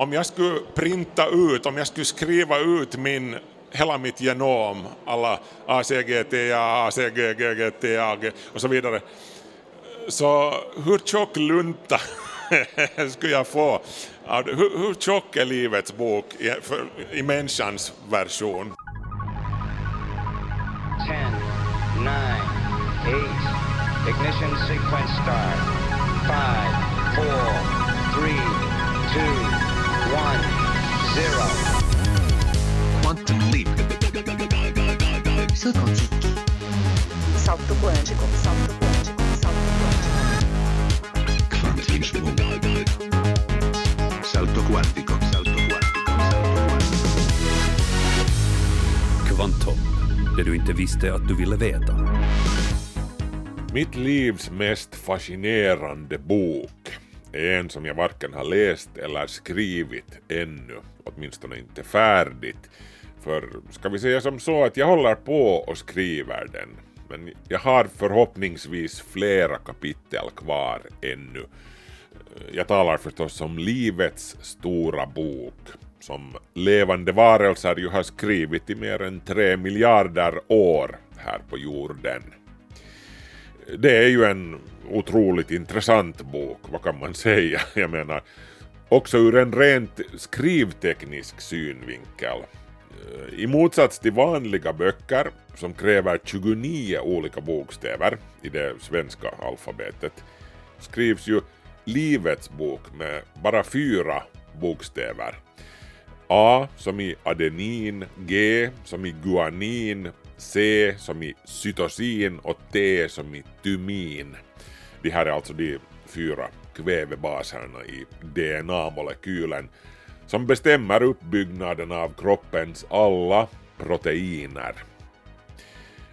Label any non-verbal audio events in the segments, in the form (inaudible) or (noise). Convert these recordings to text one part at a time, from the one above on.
om jag skulle printa ut, om jag skulle skriva ut min hela mitt genom, alla ACGTA, ACGGTA och så vidare. Så hur tjock lunta (laughs) skulle jag få? Hur, hur tjock är livets bok i, för, i människans version? 10, 9, 8, ignition sequence start, 5, 4, 3, 2, Salto Salto quântico, salto quântico, salto quântico. Salto quantico, salto quantico, salto quantico. Kvantum, det du inte visste att du ville veta. Mitt livs mest fascinerande bok är en som jag varken har läst eller skrivit ännu, åtminstone inte färdigt. För ska vi säga som så att jag håller på och skriver den, men jag har förhoppningsvis flera kapitel kvar ännu. Jag talar förstås om livets stora bok, som levande varelser ju har skrivit i mer än tre miljarder år här på jorden. Det är ju en otroligt intressant bok, vad kan man (laughs) säga? Jag menar, också ur en rent skrivteknisk synvinkel i motsats till vanliga böcker som kräver 29 olika bokstäver i det svenska alfabetet skrivs ju Livets bok med bara fyra bokstäver. A som i adenin, G som i guanin, C som i cytosin och T som i tymin. De här är alltså de fyra kvävebaserna i DNA-molekylen som bestämmer uppbyggnaden av kroppens alla proteiner.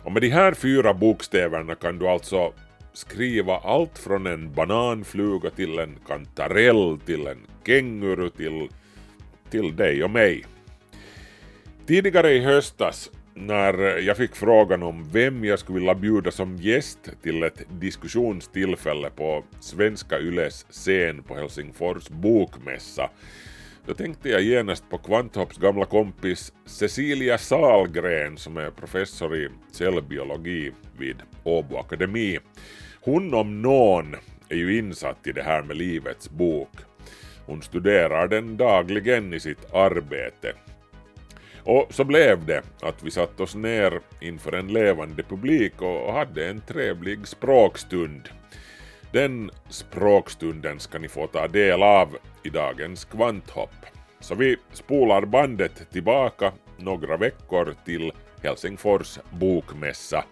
Och med de här fyra bokstäverna kan du alltså skriva allt från en bananfluga till en kantarell till en känguru till, till dig och mig. Tidigare i höstas när jag fick frågan om vem jag skulle vilja bjuda som gäst till ett diskussionstillfälle på Svenska Yles scen på Helsingfors bokmässa då tänkte jag genast på Kvanthopps gamla kompis Cecilia Salgren som är professor i cellbiologi vid Åbo Akademi. Hon om någon är ju insatt i det här med Livets bok. Hon studerar den dagligen i sitt arbete. Och så blev det att vi satt oss ner inför en levande publik och hade en trevlig språkstund. Den språkstunden ska ni få ta del av i dagens kvanthopp. Så vi spolar bandet tillbaka några veckor till Helsingfors bokmässa.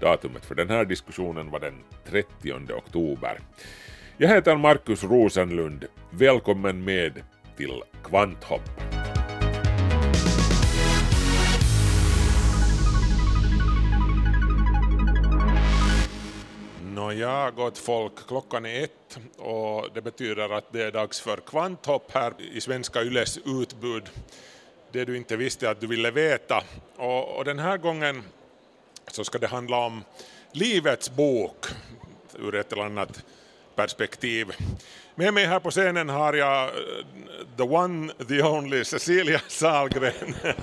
Datumet för den här diskussionen var den 30 oktober. Jag heter Markus Rosenlund. Välkommen med till Kvanthopp. Nåja, gott folk, klockan är ett och det betyder att det är dags för kvanthopp här i Svenska Yles utbud. Det du inte visste att du ville veta. Och, och den här gången så ska det handla om Livets bok ur ett eller annat perspektiv. Med mig här på scenen har jag eh, the one, the only Cecilia Salgren, (laughs)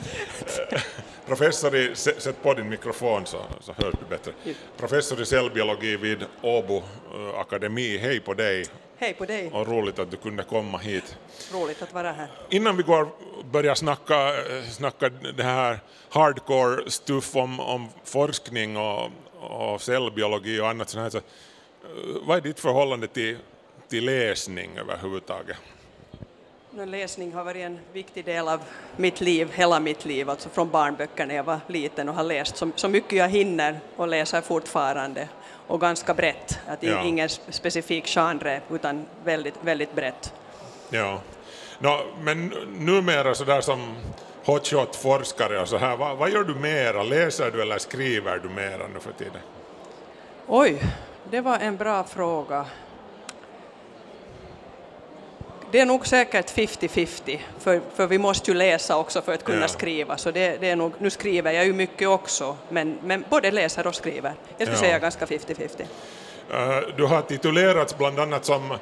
professor i, sätt på din mikrofon så, så hör du bättre, professor i cellbiologi vid Åbo uh, Akademi. Hej på dig! Hej på dig! Och roligt att du kunde komma hit. Roligt att vara här. Innan vi går börjar snacka, snacka det här hardcore stuff om, om forskning och, och cellbiologi och annat sånt här, så, uh, vad är ditt förhållande till till läsning överhuvudtaget? Läsning har varit en viktig del av mitt liv, hela mitt liv, alltså från barnböcker när jag var liten och har läst så, så mycket jag hinner och läser fortfarande och ganska brett, att ja. ingen specifik genre utan väldigt, väldigt brett. Ja, no, men numera sådär som hotshot-forskare och så här, vad, vad gör du mera? Läser du eller skriver du mera nu för tiden? Oj, det var en bra fråga. Det är nog säkert 50-50, för, för vi måste ju läsa också för att kunna ja. skriva, så det, det, är nog, nu skriver jag ju mycket också, men, men både läser och skriver. Jag skulle ja. säga ganska 50-50. Uh, du har titulerats bland annat som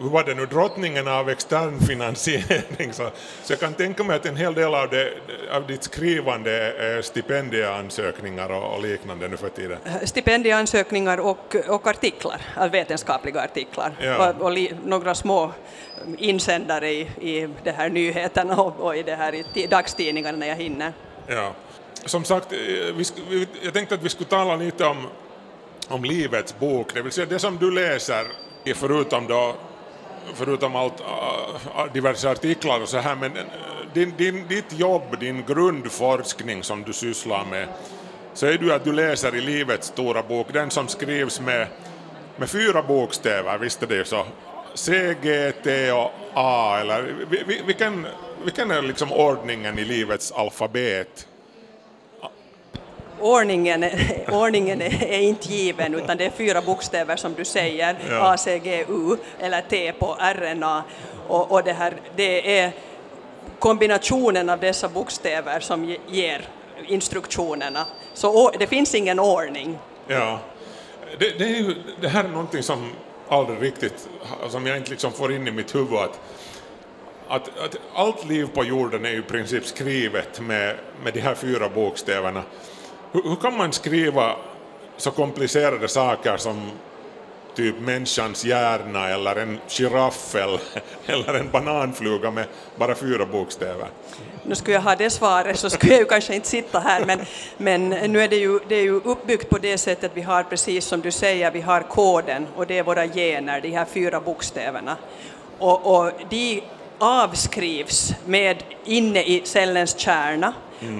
hur var det nu, drottningen av extern finansiering. Så, så jag kan tänka mig att en hel del av, det, av ditt skrivande är stipendieansökningar och, och liknande nu för tiden. Stipendieansökningar och, och artiklar, alltså vetenskapliga artiklar Ja. och, och li, några små insändare i, i det här nyheterna och, och i, det här, i ti- dagstidningarna när jag hinner. Ja. Som sagt, eh, vi, jag tänkte att vi skulle tala lite om, om livets bok, det vill säga det som du läser, förutom, då, förutom allt, äh, äh, diverse artiklar och så här, men äh, din, din, ditt jobb, din grundforskning som du sysslar med, så är du att du läser i livets stora bok, den som skrivs med, med fyra bokstäver, visst är det så? C, G, T och A, eller vilken, vilken är liksom ordningen i livets alfabet? Ordningen, är- (laughs) ordningen är, inte given utan det är fyra bokstäver som du säger, Ja. A, C, G, U eller T på RNA och, och det, här, det är kombinationen av dessa bokstäver som ge- ger instruktionerna. Så det finns ingen ordning. Ja, det, det, ju, det här är någonting som aldrig riktigt, som jag inte liksom får in i mitt huvud att, att, att allt liv på jorden är ju i princip skrivet med, med de här fyra bokstäverna. Hur, hur kan man skriva så komplicerade saker som typ människans hjärna eller en giraff eller, eller en bananfluga med bara fyra bokstäver? Nu skulle jag ha det svaret så skulle jag ju kanske inte sitta här men, men nu är det, ju, det är ju uppbyggt på det sättet vi har precis som du säger, vi har koden och det är våra gener, de här fyra bokstäverna. Och, och de avskrivs med inne i cellens kärna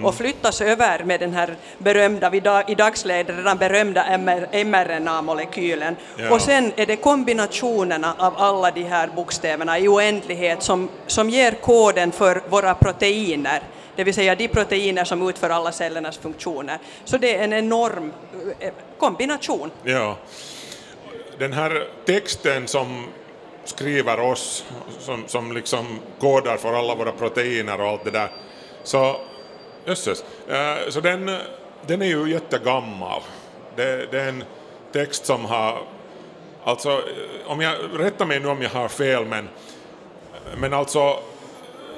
och flyttas över med den här berömda, i dagsläget redan berömda mRNA-molekylen. Ja. Och sen är det kombinationerna av alla de här bokstäverna i oändlighet som, som ger koden för våra proteiner, det vill säga de proteiner som utför alla cellernas funktioner. Så det är en enorm eh, kombination. Ja. Den här texten som skriver oss, som, som liksom kodar för alla våra proteiner och allt det där, så, jösses, eh, så den, den är ju jättegammal. Det, det är en text som har, alltså, om jag, rätta mig nu om jag har fel, men, men alltså,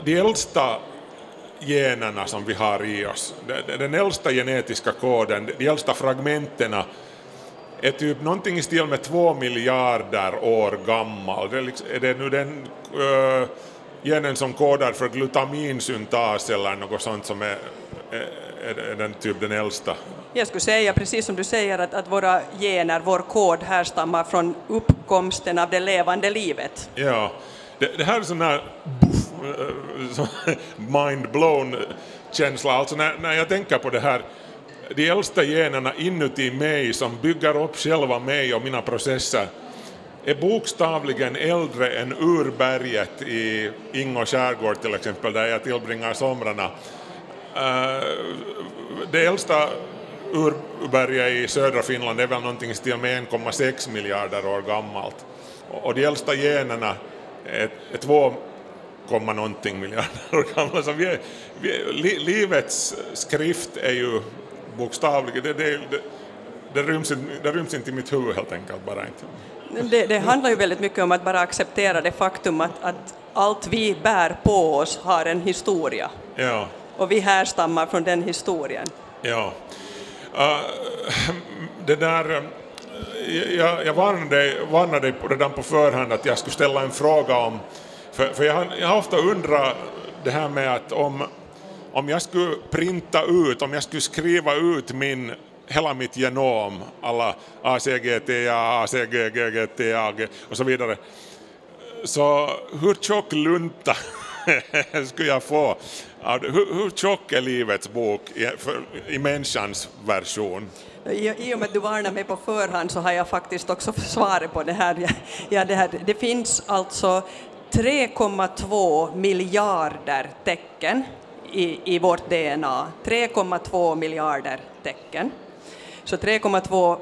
de äldsta generna som vi har i oss, de- den äldsta genetiska koden, de äldsta fragmenterna är typ någonting i stil med två miljarder år gammal. Det är, liksom, är det nu den uh, genen som kodar för glutaminsyntas eller något sånt som är, är, är, den typ den äldsta? Jag skulle säga, precis som du säger, att, att våra gener, vår kod härstammar från uppkomsten av det levande livet. Ja, det, det här är sån här (laughs) mind-blown känsla. Alltså när, när jag tänker på det här, de äldsta generna inuti mig som bygger upp själva mig och mina processer är bokstavligen äldre än urberget i Ingå skärgård till exempel, där jag tillbringar somrarna. Eh, det äldsta urberget i södra Finland är väl någonting i stil med 1,6 miljarder år gammalt. Och de äldsta generna är, är 2, komma någonting miljarder år gamla. Så vi är, vi är, li, livets skrift är ju bokstavligen, det, det, det, det, ryms, inte- det ryms inte i mitt huvud helt enkelt bara inte. Det, det handlar ju väldigt mycket om att bara acceptera det faktum att, att allt vi bär på oss har en historia Ja. och vi härstammar från den historien. Ja. Uh, det där, eh, jag, jag varnade, dig- varnade dig redan på förhand att jag skulle ställa en fråga om, för, för jag, har, jag har ofta undrat det här med att om, om jag skulle printa ut, om jag skulle skriva ut min hela mitt genom, alla ACGTA, ACGGTA och så vidare, så hur tjock lunta (laughs) skulle jag få? Hur, hur tjock är livets bok i, för, i människans version? I, I och med att du varnar mig på förhand så har jag faktiskt också svaret på det här. Ja, det, här det finns alltså 3,2 miljarder tecken i, i vårt DNA. 3,2 miljarder tecken. Så 3,2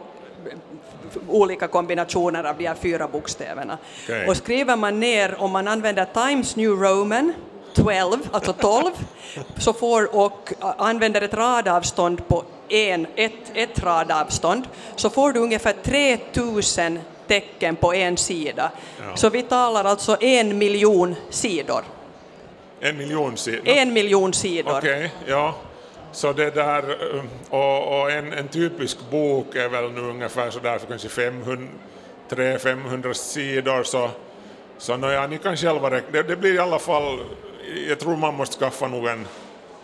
olika kombinationer av de här fyra bokstäverna. Okej. Och skriver man ner, om man använder Times New Roman 12, alltså 12, (laughs) så får, och använder ett radavstånd på en, ett, ett radavstånd, så får du ungefär 3000 tecken på en sida. Ja. Så vi talar alltså en miljon sidor. En miljon sidor? En miljon sidor. Okay, ja. Så det där, eh, och, och en, en, typisk bok är väl nu ungefär sådär för kanske 300-500 sidor så, så nåja, ni kan själva räkna, det, det, blir i alla fall, jag tror man måste skaffa nog en,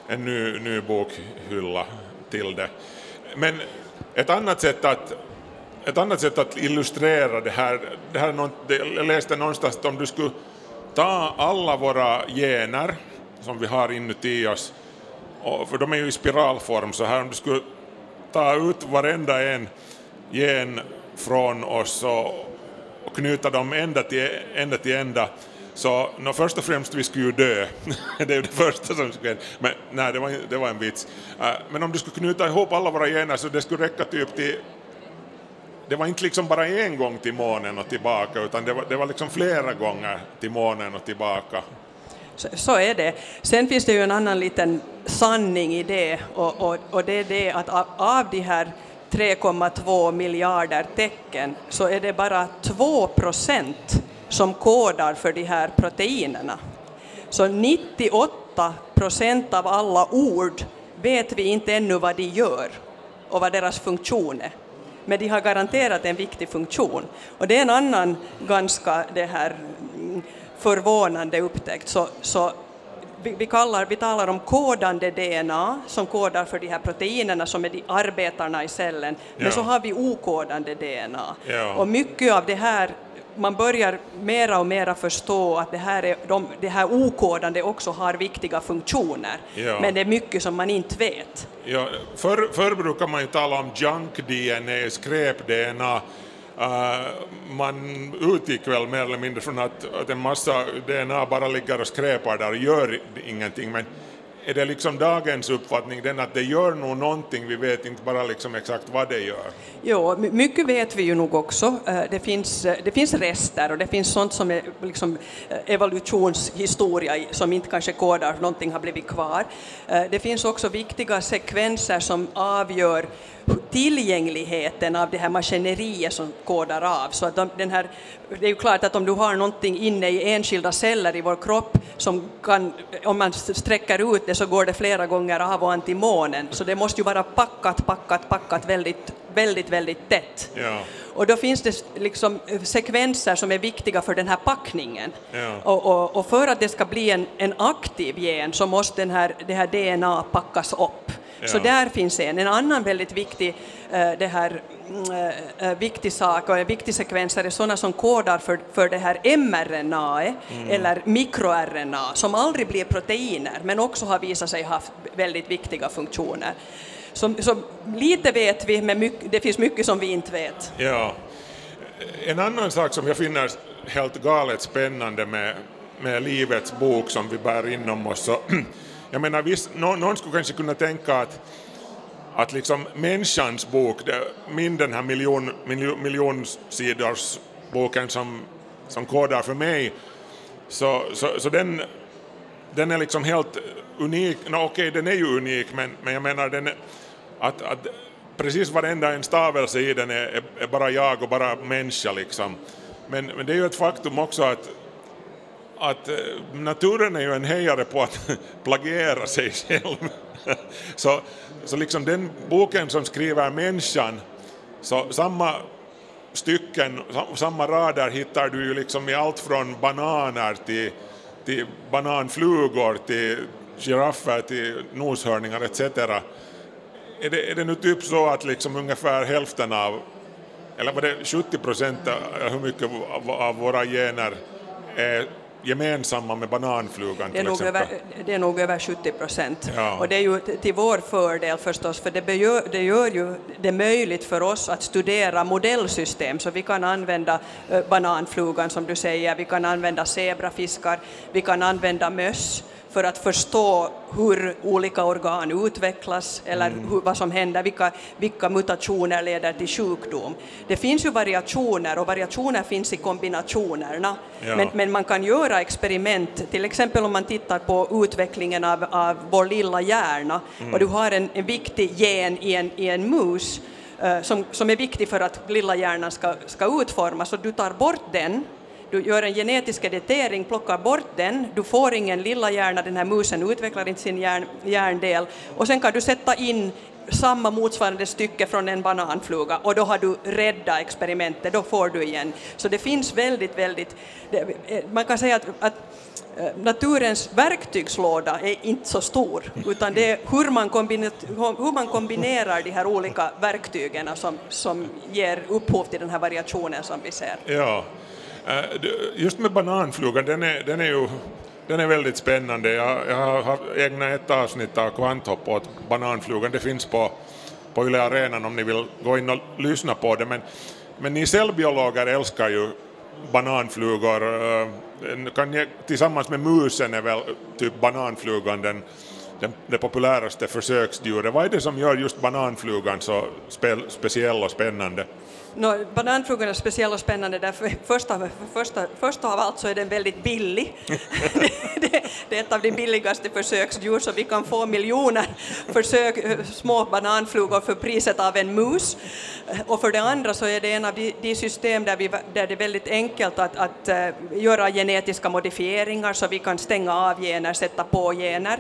en ny, ny bokhylla till det. Men ett annat sätt att ett annat sätt att illustrera det här, det här något, jag läste någonstans att om du skulle ta alla våra gener som vi har inuti oss, och, för de är ju i spiralform så här om du skulle ta ut varenda en gen från oss och, och knyta dem ända till ända, till ända så no, först och främst vi skulle ju dö, (laughs) det är det första som skulle hända, men nej det var, det var en vits. Uh, men om du skulle knyta ihop alla våra gener så det skulle räcka typ till det var inte liksom bara en gång till månen och tillbaka utan det var, det var liksom flera gånger till månen och tillbaka. Så, så, är det. Sen finns det ju en annan liten sanning i det och, och, och det är det att av, av de här 3,2 miljarder tecken så är det bara 2 procent som kodar för de här proteinerna. Så 98 procent av alla ord vet vi inte ännu vad de gör och vad deras funktion är men de har garanterat en viktig funktion. Och det är en annan ganska det här mm, förvånande upptäckt. Så, så vi, vi, kallar, vi talar om kodande DNA som kodar för de här proteinerna som är de arbetarna i cellen, ja. men så har vi okodande DNA. Ja. Och mycket av det här man börjar mera och mera förstå att det här, är, de, det här okodande också har viktiga funktioner, ja. men det är mycket som man inte vet. Ja, förr, förr brukar man ju tala om junk-DNA, skräp-DNA, Eh, man utgick väl mer eller mindre från att, att en massa DNA bara ligger och skräpar där och gör ingenting, men är det liksom dagens uppfattning den att det gör nog någonting, vi vet inte bara liksom exakt vad det gör? Jo, mycket vet vi ju nog också. Eh, det finns, eh, det finns rester och det finns sånt som är liksom evolutionshistoria som inte kanske kodar, någonting har blivit kvar. Det finns också viktiga sekvenser som avgör tillgängligheten av det här maskineriet som kodar av. Så att de, den här, det är ju klart att om du har någonting inne i enskilda celler i vår kropp som kan, om man sträcker ut det så går det flera gånger av och an till månen, så det måste ju vara packat, packat, packat väldigt, väldigt, väldigt tätt. Ja. Och då finns det liksom sekvenser som är viktiga för den här packningen. Ja. Och, och, och, för att det ska bli en, en aktiv gen så måste den här, det här DNA packas upp. Ja. Så där finns en. En annan väldigt viktig, uh, det här, uh, viktig sak och en viktig sekvens är sådana som kodar för, för det här mRNA mm. eller mikroRNA som aldrig blir proteiner men också har visat sig ha väldigt viktiga funktioner. Så, så lite vet vi, men mycket, det finns mycket som vi inte vet. Ja. En annan sak som jag finner helt galet spännande med, med Livets bok som vi bär inom oss, så (clears throat) jag menar, visst, någon, någon skulle kanske kunna tänka att att liksom människans bok, min den här miljon, miljon, miljonsidors boken som, som kodar för mig, så, så, så den, den är liksom helt unik. No, Okej, okay, den är ju unik, men, men jag menar den är, att, att precis varenda en stavelse i den är, är, är, bara jag och bara människa liksom. Men, men det är ju ett faktum också att att eh, naturen är ju en hejare på att (laughs) plagiera sig själv. (laughs) så, så liksom den boken som skriver människan, så samma stycken, samma rader hittar du ju liksom i allt från bananer till, till bananflugor till giraffer till noshörningar etc. Är det, är det nu typ så att liksom ungefär hälften av, eller var det 70 procent hur mycket av våra gener är gemensamma med bananflugan det är, nog över, det är nog över 70 procent. Ja. Och det är ju till vår fördel förstås, för det, begör, det gör ju det möjligt för oss att studera modellsystem, så vi kan använda bananflugan som du säger, vi kan använda zebrafiskar, vi kan använda möss, för att förstå hur olika organ utvecklas eller mm. hur, vad som händer, vilka, vilka mutationer leder till sjukdom. Det finns ju variationer och variationer finns i kombinationerna, ja. men, men, man kan göra experiment, till exempel om man tittar på utvecklingen av, av vår lilla hjärna mm. och du har en, en viktig gen i en, i en mus eh, som, som är viktig för att lilla hjärnan ska, ska utformas, och du tar bort den du gör en genetisk editering, plockar bort den, du får ingen lilla hjärna, den här musen utvecklar inte sin hjärn, hjärndel, och sen kan du sätta in samma motsvarande stycke från en bananfluga. Och då har du räddat experimentet, då får du igen. Så det finns väldigt, väldigt, eh, man kan säga att, att eh, naturens verktygslåda är inte så stor, utan det är hur man, hur man kombinerar de här olika verktygen som, som ger upphov till den här variationen som vi ser. Ja, Eh, just med bananflugan, den är, den är ju den är väldigt spännande. Jag, jag har ägnat ett avsnitt av kvanthopp åt bananflugan. Det finns på, på Yle Arenan om ni vill gå in och lyssna på det. Men, men ni cellbiologer älskar ju bananflugor. Eh, kan kan tillsammans med musen är väl typ bananflugan den, den, det populäraste försöksdjuret. Vad är det som gör just bananflugan så spe, speciell och spännande? No, bananfrugan är speciell och spännande därför första, första, första av allt så är den väldigt billig. (laughs) det, det, är ett av de billigaste försöksdjur så vi kan få miljoner försök, små bananflugor för priset av en mus. Och för det andra så är det en av de, de system där, vi, där det är väldigt enkelt att, att uh, göra genetiska modifieringar så vi kan stänga av gener, sätta på gener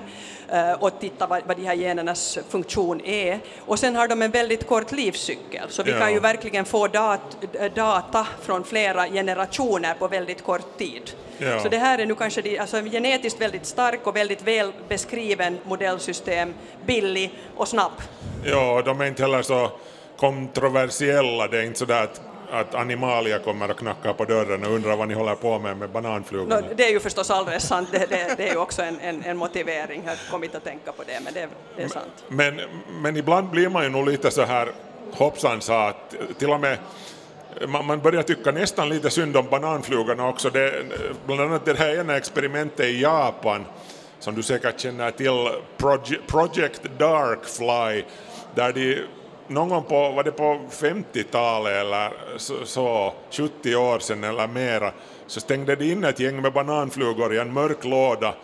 uh, och titta vad, vad de här genernas funktion är. Och sen har de en väldigt kort livscykel så vi ja. kan ju verkligen få dat, data från flera generationer på väldigt kort tid. Ja. Så det här är nu kanske de, alltså genetiskt väldigt stark och väldigt väl beskriven modellsystem, billig och snabb. Ja, de är inte heller så kontroversiella, det är inte så där att att animalia kommer och knackar på dörren och undrar vad ni håller på med med bananflugorna. No, det är ju förstås alldeles sant, det, det, det är ju också en, en, en, motivering, jag har kommit att tänka på det, men det, det är sant. Men, men ibland blir man ju nog lite så här hoppsan sa att till och med man börjar tycka nästan lite synd om bananflugorna också. Det, bland annat det här ena experimentet i Japan som du säkert känner till, Project Darkfly, där de någon gång på, var det på 50-talet eller så, så, 70 år sedan eller mera, så stängde de in ett gäng med bananflugor i en mörk låda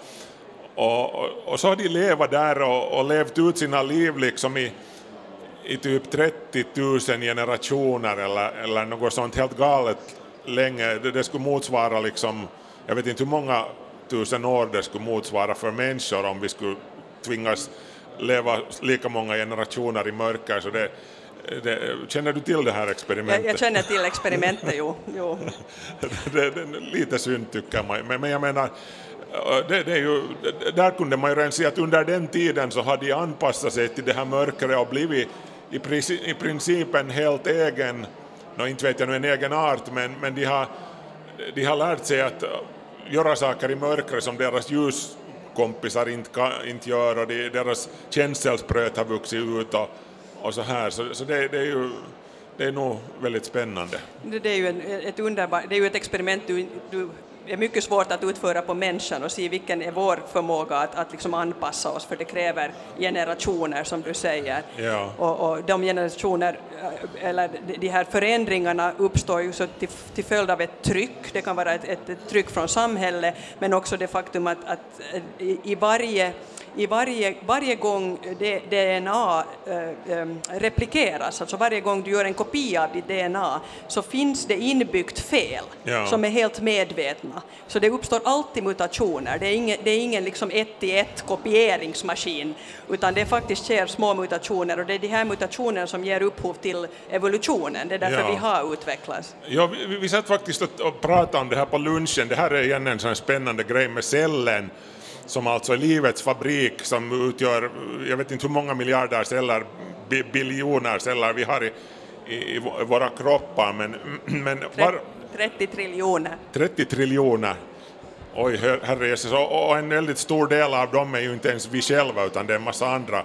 och, och, och så har de levat där och, och levt ut sina liv liksom i i typ 30 000 generationer eller, eller något sånt helt galet länge. Det, det skulle motsvara liksom, jag vet inte hur många tusen år det skulle motsvara för människor om vi skulle tvingas leva lika många generationer i mörker. Så det, det, känner du till det här experimentet? Jag, jag känner till (laughs) experimentet, jo. jo. (laughs) det, det, lite synd tycker man, men, men jag menar det, det, är ju, där kunde man ju redan se att under den tiden så hade de anpassat sig till det här mörkret och blivit i, i princip en helt egen, no, inte vet jag nu en egen art, men, men de, har, de har lärt sig att göra saker i mörkret som deras ljuskompisar inte, inte gör och de, deras känselspröt har vuxit ut och, och så här. Så, så det, det, är ju det är nog väldigt spännande. Det, är ju en, ett underbar, det är ju ett experiment du, du är mycket svårt att utföra på människan och se vilken är vår förmåga att, att liksom anpassa oss, för det kräver generationer som du säger. Ja. Och, och, de generationer, eh, eller de här förändringarna uppstår ju så till, till följd av ett tryck, det kan vara ett, ett, ett tryck från samhället, men också det faktum att, att i, i varje i varje, varje gång DNA äh, äh, replikeras, alltså varje gång du gör en kopia av ditt DNA, så finns det inbyggt fel ja. som är helt medvetna. Så det uppstår alltid mutationer, det är ingen, det är ingen liksom ett till ett kopieringsmaskin, utan det faktiskt sker små mutationer och det är de här mutationerna som ger upphov till evolutionen, det är därför ja. vi har utvecklats. Ja, vi, vi satt faktiskt och pratade om det här på lunchen, det här är igen en sån spännande grej med cellen, som alltså är livets fabrik som utgör, jag vet inte hur många miljarder celler, biljoner celler vi har i, i, våra kroppar. Men, men var, 30 triljoner. 30 triljoner. Oj, herrejösses, och, och en väldigt stor del av dem är ju inte ens vi själva utan det är en massa andra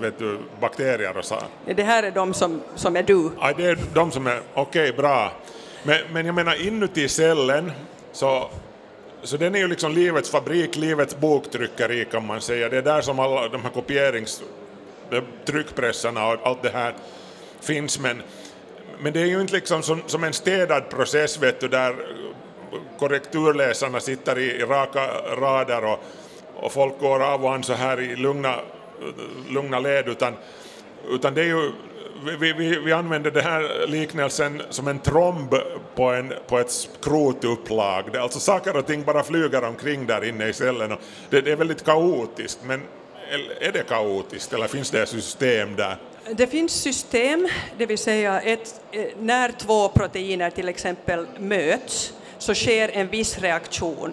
vet du, bakterier och så. Det här är de som, som är du? Ja, det är de som är, okej, okay, bra. Men, men jag menar inuti cellen så så den är ju liksom livets fabrik, livets boktryckeri kan man säga. Det är där som alla de här kopierings tryckpressarna och allt det här finns. Men, men det är ju inte liksom som, som en städad process vet du, där korrekturläsarna sitter i, i raka rader och, och folk går av och an så här i lugna, lugna led, utan, utan det är ju vi, vi, vi använder den här liknelsen som en tromb på, en, på ett skrotupplag. Det, alltså saker och ting bara flyger omkring där inne i cellen. Och det, det är väldigt kaotiskt, men är det kaotiskt eller finns det system där? Det finns system, det vill säga ett, eh, när två proteiner till exempel möts så sker en viss reaktion.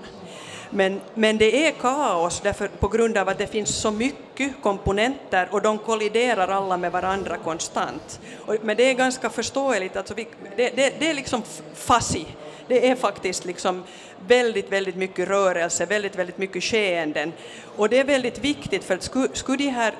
Men, men det är kaos därför, på grund av att det finns så mycket komponenter och de kolliderar alla med varandra konstant. Och, men det är ganska förståeligt, alltså vi, det, det, det är liksom fuzzy. Det är faktiskt liksom väldigt, väldigt mycket rörelse, väldigt, väldigt mycket skeenden. Och det är väldigt viktigt för att skulle, skulle de här,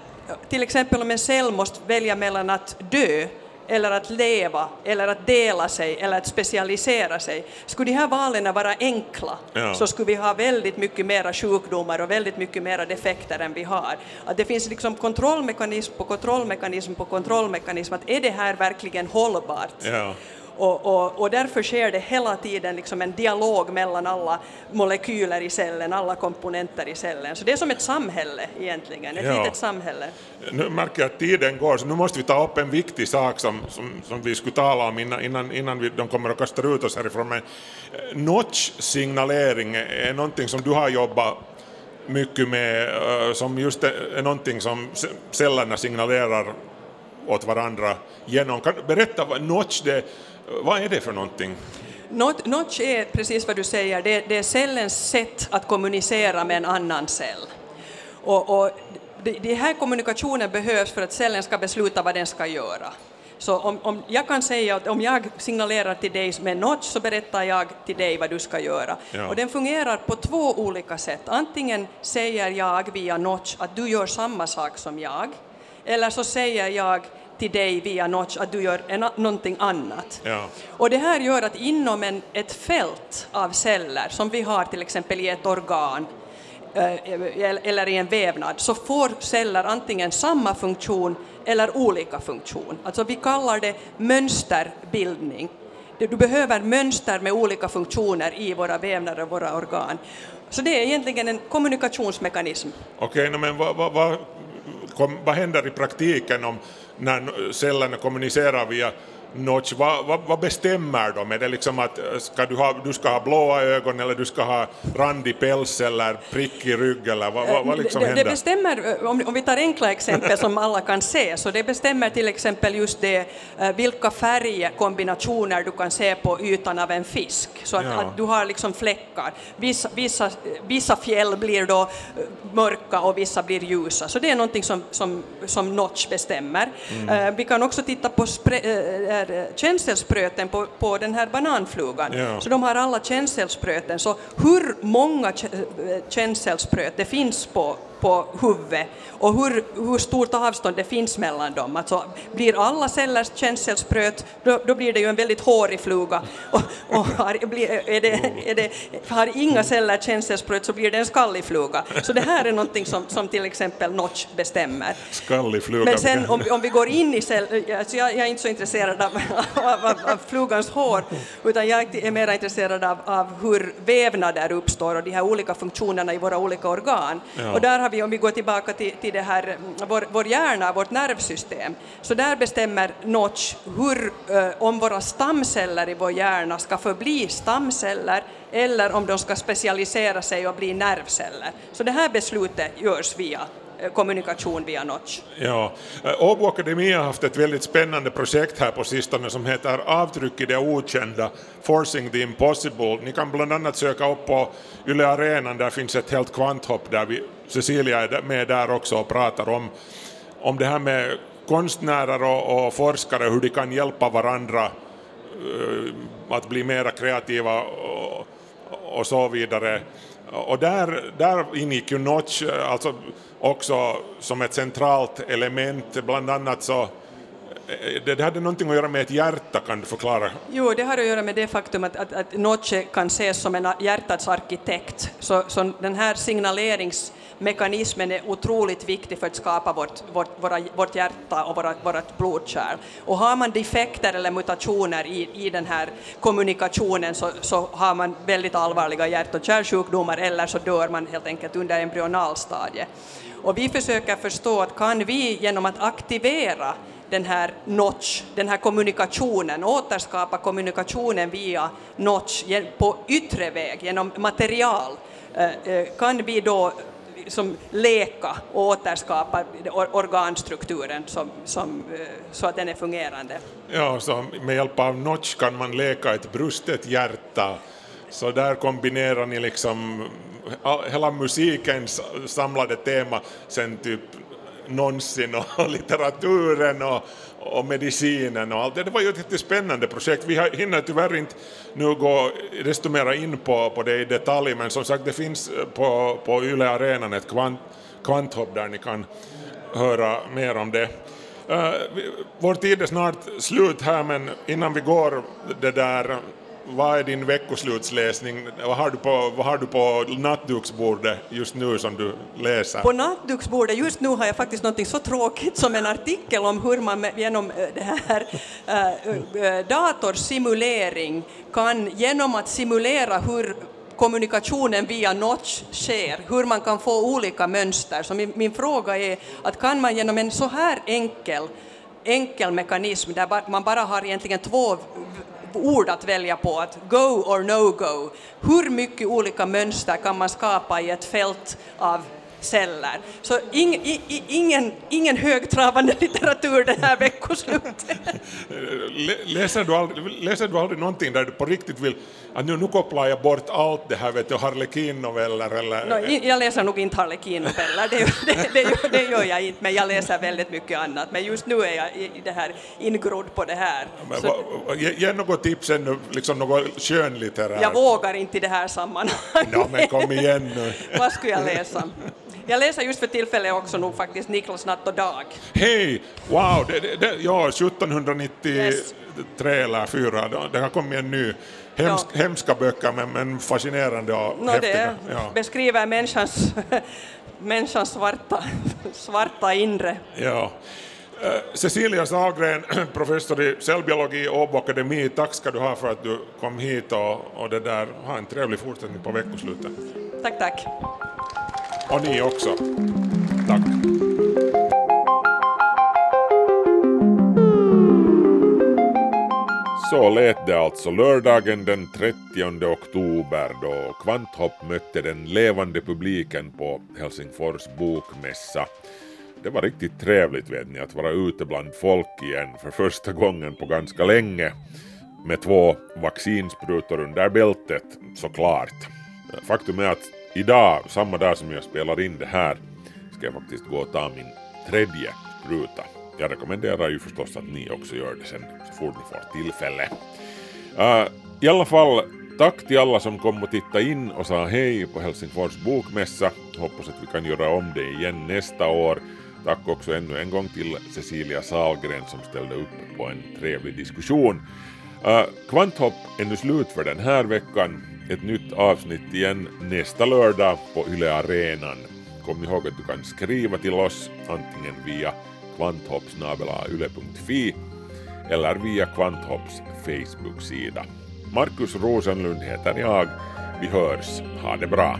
till exempel om en cell måste välja mellan att dö eller att leva, eller att dela sig, eller att specialisera sig. Skulle de här valen vara enkla ja. så skulle vi ha väldigt mycket mera sjukdomar och väldigt mycket mera defekter än vi har. Att det finns liksom kontrollmekanism på kontrollmekanism på kontrollmekanism, att är det här verkligen hållbart? Ja. Och, och, och, därför sker det hela tiden liksom en dialog mellan alla molekyler i cellen, alla komponenter i cellen. Så det är som ett samhälle egentligen, ett ja. litet samhälle. Nu märker jag att tiden går, så nu måste vi ta upp en viktig sak som, som, som vi skulle tala om innan, innan, innan vi, de kommer att kasta ut oss härifrån. Men eh, notch-signalering är någonting som du har jobbat mycket med, eh, som just är någonting som cellerna signalerar åt varandra genom. Kan berätta vad notch det vad är det för någonting? Notch är precis vad du säger, det, det är cellens sätt att kommunicera med en annan cell. Och, och den här kommunikationen behövs för att cellen ska besluta vad den ska göra. Så om, om, jag kan säga att om jag signalerar till dig med notch så berättar jag till dig vad du ska göra. Ja. Och den fungerar på två olika sätt. Antingen säger jag via notch att du gör samma sak som jag, eller så säger jag till dig via Notch att du gör en, någonting annat. Ja. Och det här gör att inom en, ett fält av celler, som vi har till exempel i ett organ, eh, eller i en vävnad, så får celler antingen samma funktion eller olika funktion. Alltså vi kallar det mönsterbildning. Du behöver mönster med olika funktioner i våra vävnader och våra organ. Så det är egentligen en kommunikationsmekanism. Okej, okay, men vad, vad, vad, vad händer i praktiken om när cellerna kommunicerar via notch, vad, vad, vad, bestämmer de? Är det liksom att eh, ska du, ha, du ska ha blåa ögon eller du ska ha randig päls eller prickig rygg eller vad, vad, vad liksom det, händer? Det bestämmer, eh, om, om vi tar enkla exempel som alla kan se, så det bestämmer till exempel just det eh, vilka färgkombinationer du kan se på ytan av en fisk, så att, ja. att du har liksom fläckar. Vissa, vissa, vissa fjäll blir då mörka och vissa blir ljusa, så det är någonting som, som, som Notch bestämmer. Mm. Vi kan också titta på här eh, känselspröten på, på den här bananflugan. Ja. Så de har alla känselspröten. Så hur många eh, känselspröt det finns på på huvudet och hur, hur stort avstånd det finns mellan dem. Alltså, blir alla celler känselspröt, då, då blir det ju en väldigt hårig fluga. Och, och har, blir, är det, är det, har inga celler känselspröt så blir det en skallig fluga. Så det här är någonting som, som till exempel Notch bestämmer. Skallig fluga. Men sen om, om vi går in i cell, alltså jag, jag är inte så intresserad av, av, av, av, flugans hår, utan jag är mer intresserad av, av hur vävnader uppstår och de här olika funktionerna i våra olika organ. Ja. Och där har vi, om vi går tillbaka till, till det här, mm, vår, vår hjärna, vårt nervsystem, så där bestämmer Notch hur, eh, om våra stamceller i vår hjärna ska förbli stamceller eller om de ska specialisera sig och bli nervceller. Så det här beslutet görs via eh, kommunikation via Notch. Ja, eh, Åbo Akademi har haft ett väldigt spännande projekt här på sistone som heter Avtryck i det okända, Forcing the Impossible. Ni kan bland annat söka upp på Yle Arenan, där finns ett helt kvanthopp där vi Cecilia är med där också och pratar om, om det här med konstnärer och, och forskare, hur de kan hjälpa varandra uh, att bli mera kreativa och, och så vidare. Och där, där ingick ju Notch eh, alltså också som ett centralt element, bland annat så Eh, det hade någonting att göra med ett hjärta, kan du förklara? Jo, det har att göra med det faktum att, att, att Noche kan ses som en hjärtats arkitekt. Så, så den här signaleringsmekanismen är otroligt viktig för att skapa vårt, vårt, våra, vårt hjärta och våra, vårt blodkärl. Och har man defekter eller mutationer i, i den här kommunikationen så, så har man väldigt allvarliga hjärt och kärlsjukdomar eller så dör man helt enkelt under embryonalstadiet. Och vi försöker förstå att kan vi genom att aktivera den här notch, den här kommunikationen, återskapa kommunikationen via notch på yttre väg, genom material, eh, eh, kan vi då liksom leka och återskapa organstrukturen som, som, eh, så att den är fungerande. Ja, så med hjälp av notch kan man leka ett brustet hjärta så där kombinerar ni liksom hela musikens samlade tema sen typ någonsin och (laughs) litteraturen och, och medicinen och allt det. Det var ju ett jättespännande projekt. Vi hinner tyvärr inte nu gå desto mer in på, på det i detalj, men som sagt det finns eh, på, på Yle Arenan ett kvant, kvanthopp där ni kan höra mer om det. Uh, vår tid är snart slut här, men innan vi går det där vad är din veckoslutsläsning? Vad har, du på, vad har du på nattduksbordet just nu som du läser? På nattduksbordet just nu har jag faktiskt något så tråkigt som en artikel om hur man genom eh, det här äh, datorsimulering kan genom att simulera hur kommunikationen via notch sker, hur man kan få olika mönster. Så min, min fråga är att kan man genom en så här enkel enkel mekanism där man bara har egentligen två ord att välja på, att go or no go. Hur mycket olika mönster kan man skapa i ett fält av celler. Så ing, i, ingen, ingen högtravande litteratur det här veckoslutet. läser, du aldrig, läser du aldrig någonting där du på riktigt vill att nu, nu kopplar jag bort allt det här, vet du, Harlekin-noveller eller? No, jag läser nog inte Harlekin-noveller, det, det, det, det, gör jag inte, men jag läser väldigt mycket annat. Men just nu är jag i det här ingrodd på det här. Men, Så, ge, ge något tips ännu, liksom något skönlitterärt. Jag vågar inte i det här sammanhanget. No, men kom igen nu. Vad skulle jag läsa? Jag läser just för tillfället också nog faktiskt Niklas Natt och Dag. Hej! Wow! Det, det, det, ja, 1793 yes. eller 4, det har kommit en ny. Hemsk, ja. Hemska böcker men, men fascinerande och no, häftiga. Ja. beskriver människans, (laughs) människans svarta, (laughs) svarta inre. Ja. Uh, Cecilia Sahlgren, (clears throat) professor i cellbiologi Åbo Akademi, tack ska du ha för att du kom hit och, och det där, ha en trevlig fortsättning på veckoslutet. Tack, tack. Och ni också. Tack. Så lät det alltså lördagen den 30 oktober då Kvanthopp mötte den levande publiken på Helsingfors bokmässa. Det var riktigt trevligt vet ni att vara ute bland folk igen för första gången på ganska länge med två vaccinsprutor under bältet såklart. Faktum är att idag, samma dag som jag spelar in det här, ska jag faktiskt gå och ta min tredje spruta. Jag rekommenderar ju förstås att ni också gör det sen så fort ni får tillfälle. Uh, I alla fall, tack till alla som kom och tittade in och sa hej på Helsingfors bokmässa. Hoppas att vi kan göra om det igen nästa år. Tack också ännu en gång till Cecilia Salgren som ställde upp på en trevlig diskussion. Uh, Kvanthopp är nu slut för den här veckan ett nytt avsnitt igen nästa lördag på Yle Arenan. Kom ihåg att du kan skriva till oss antingen via kvanthoppsnabelayle.fi eller via Kvanthopps Facebook-sida. Markus Rosenlund heter jag. Vi hörs. Ha det bra.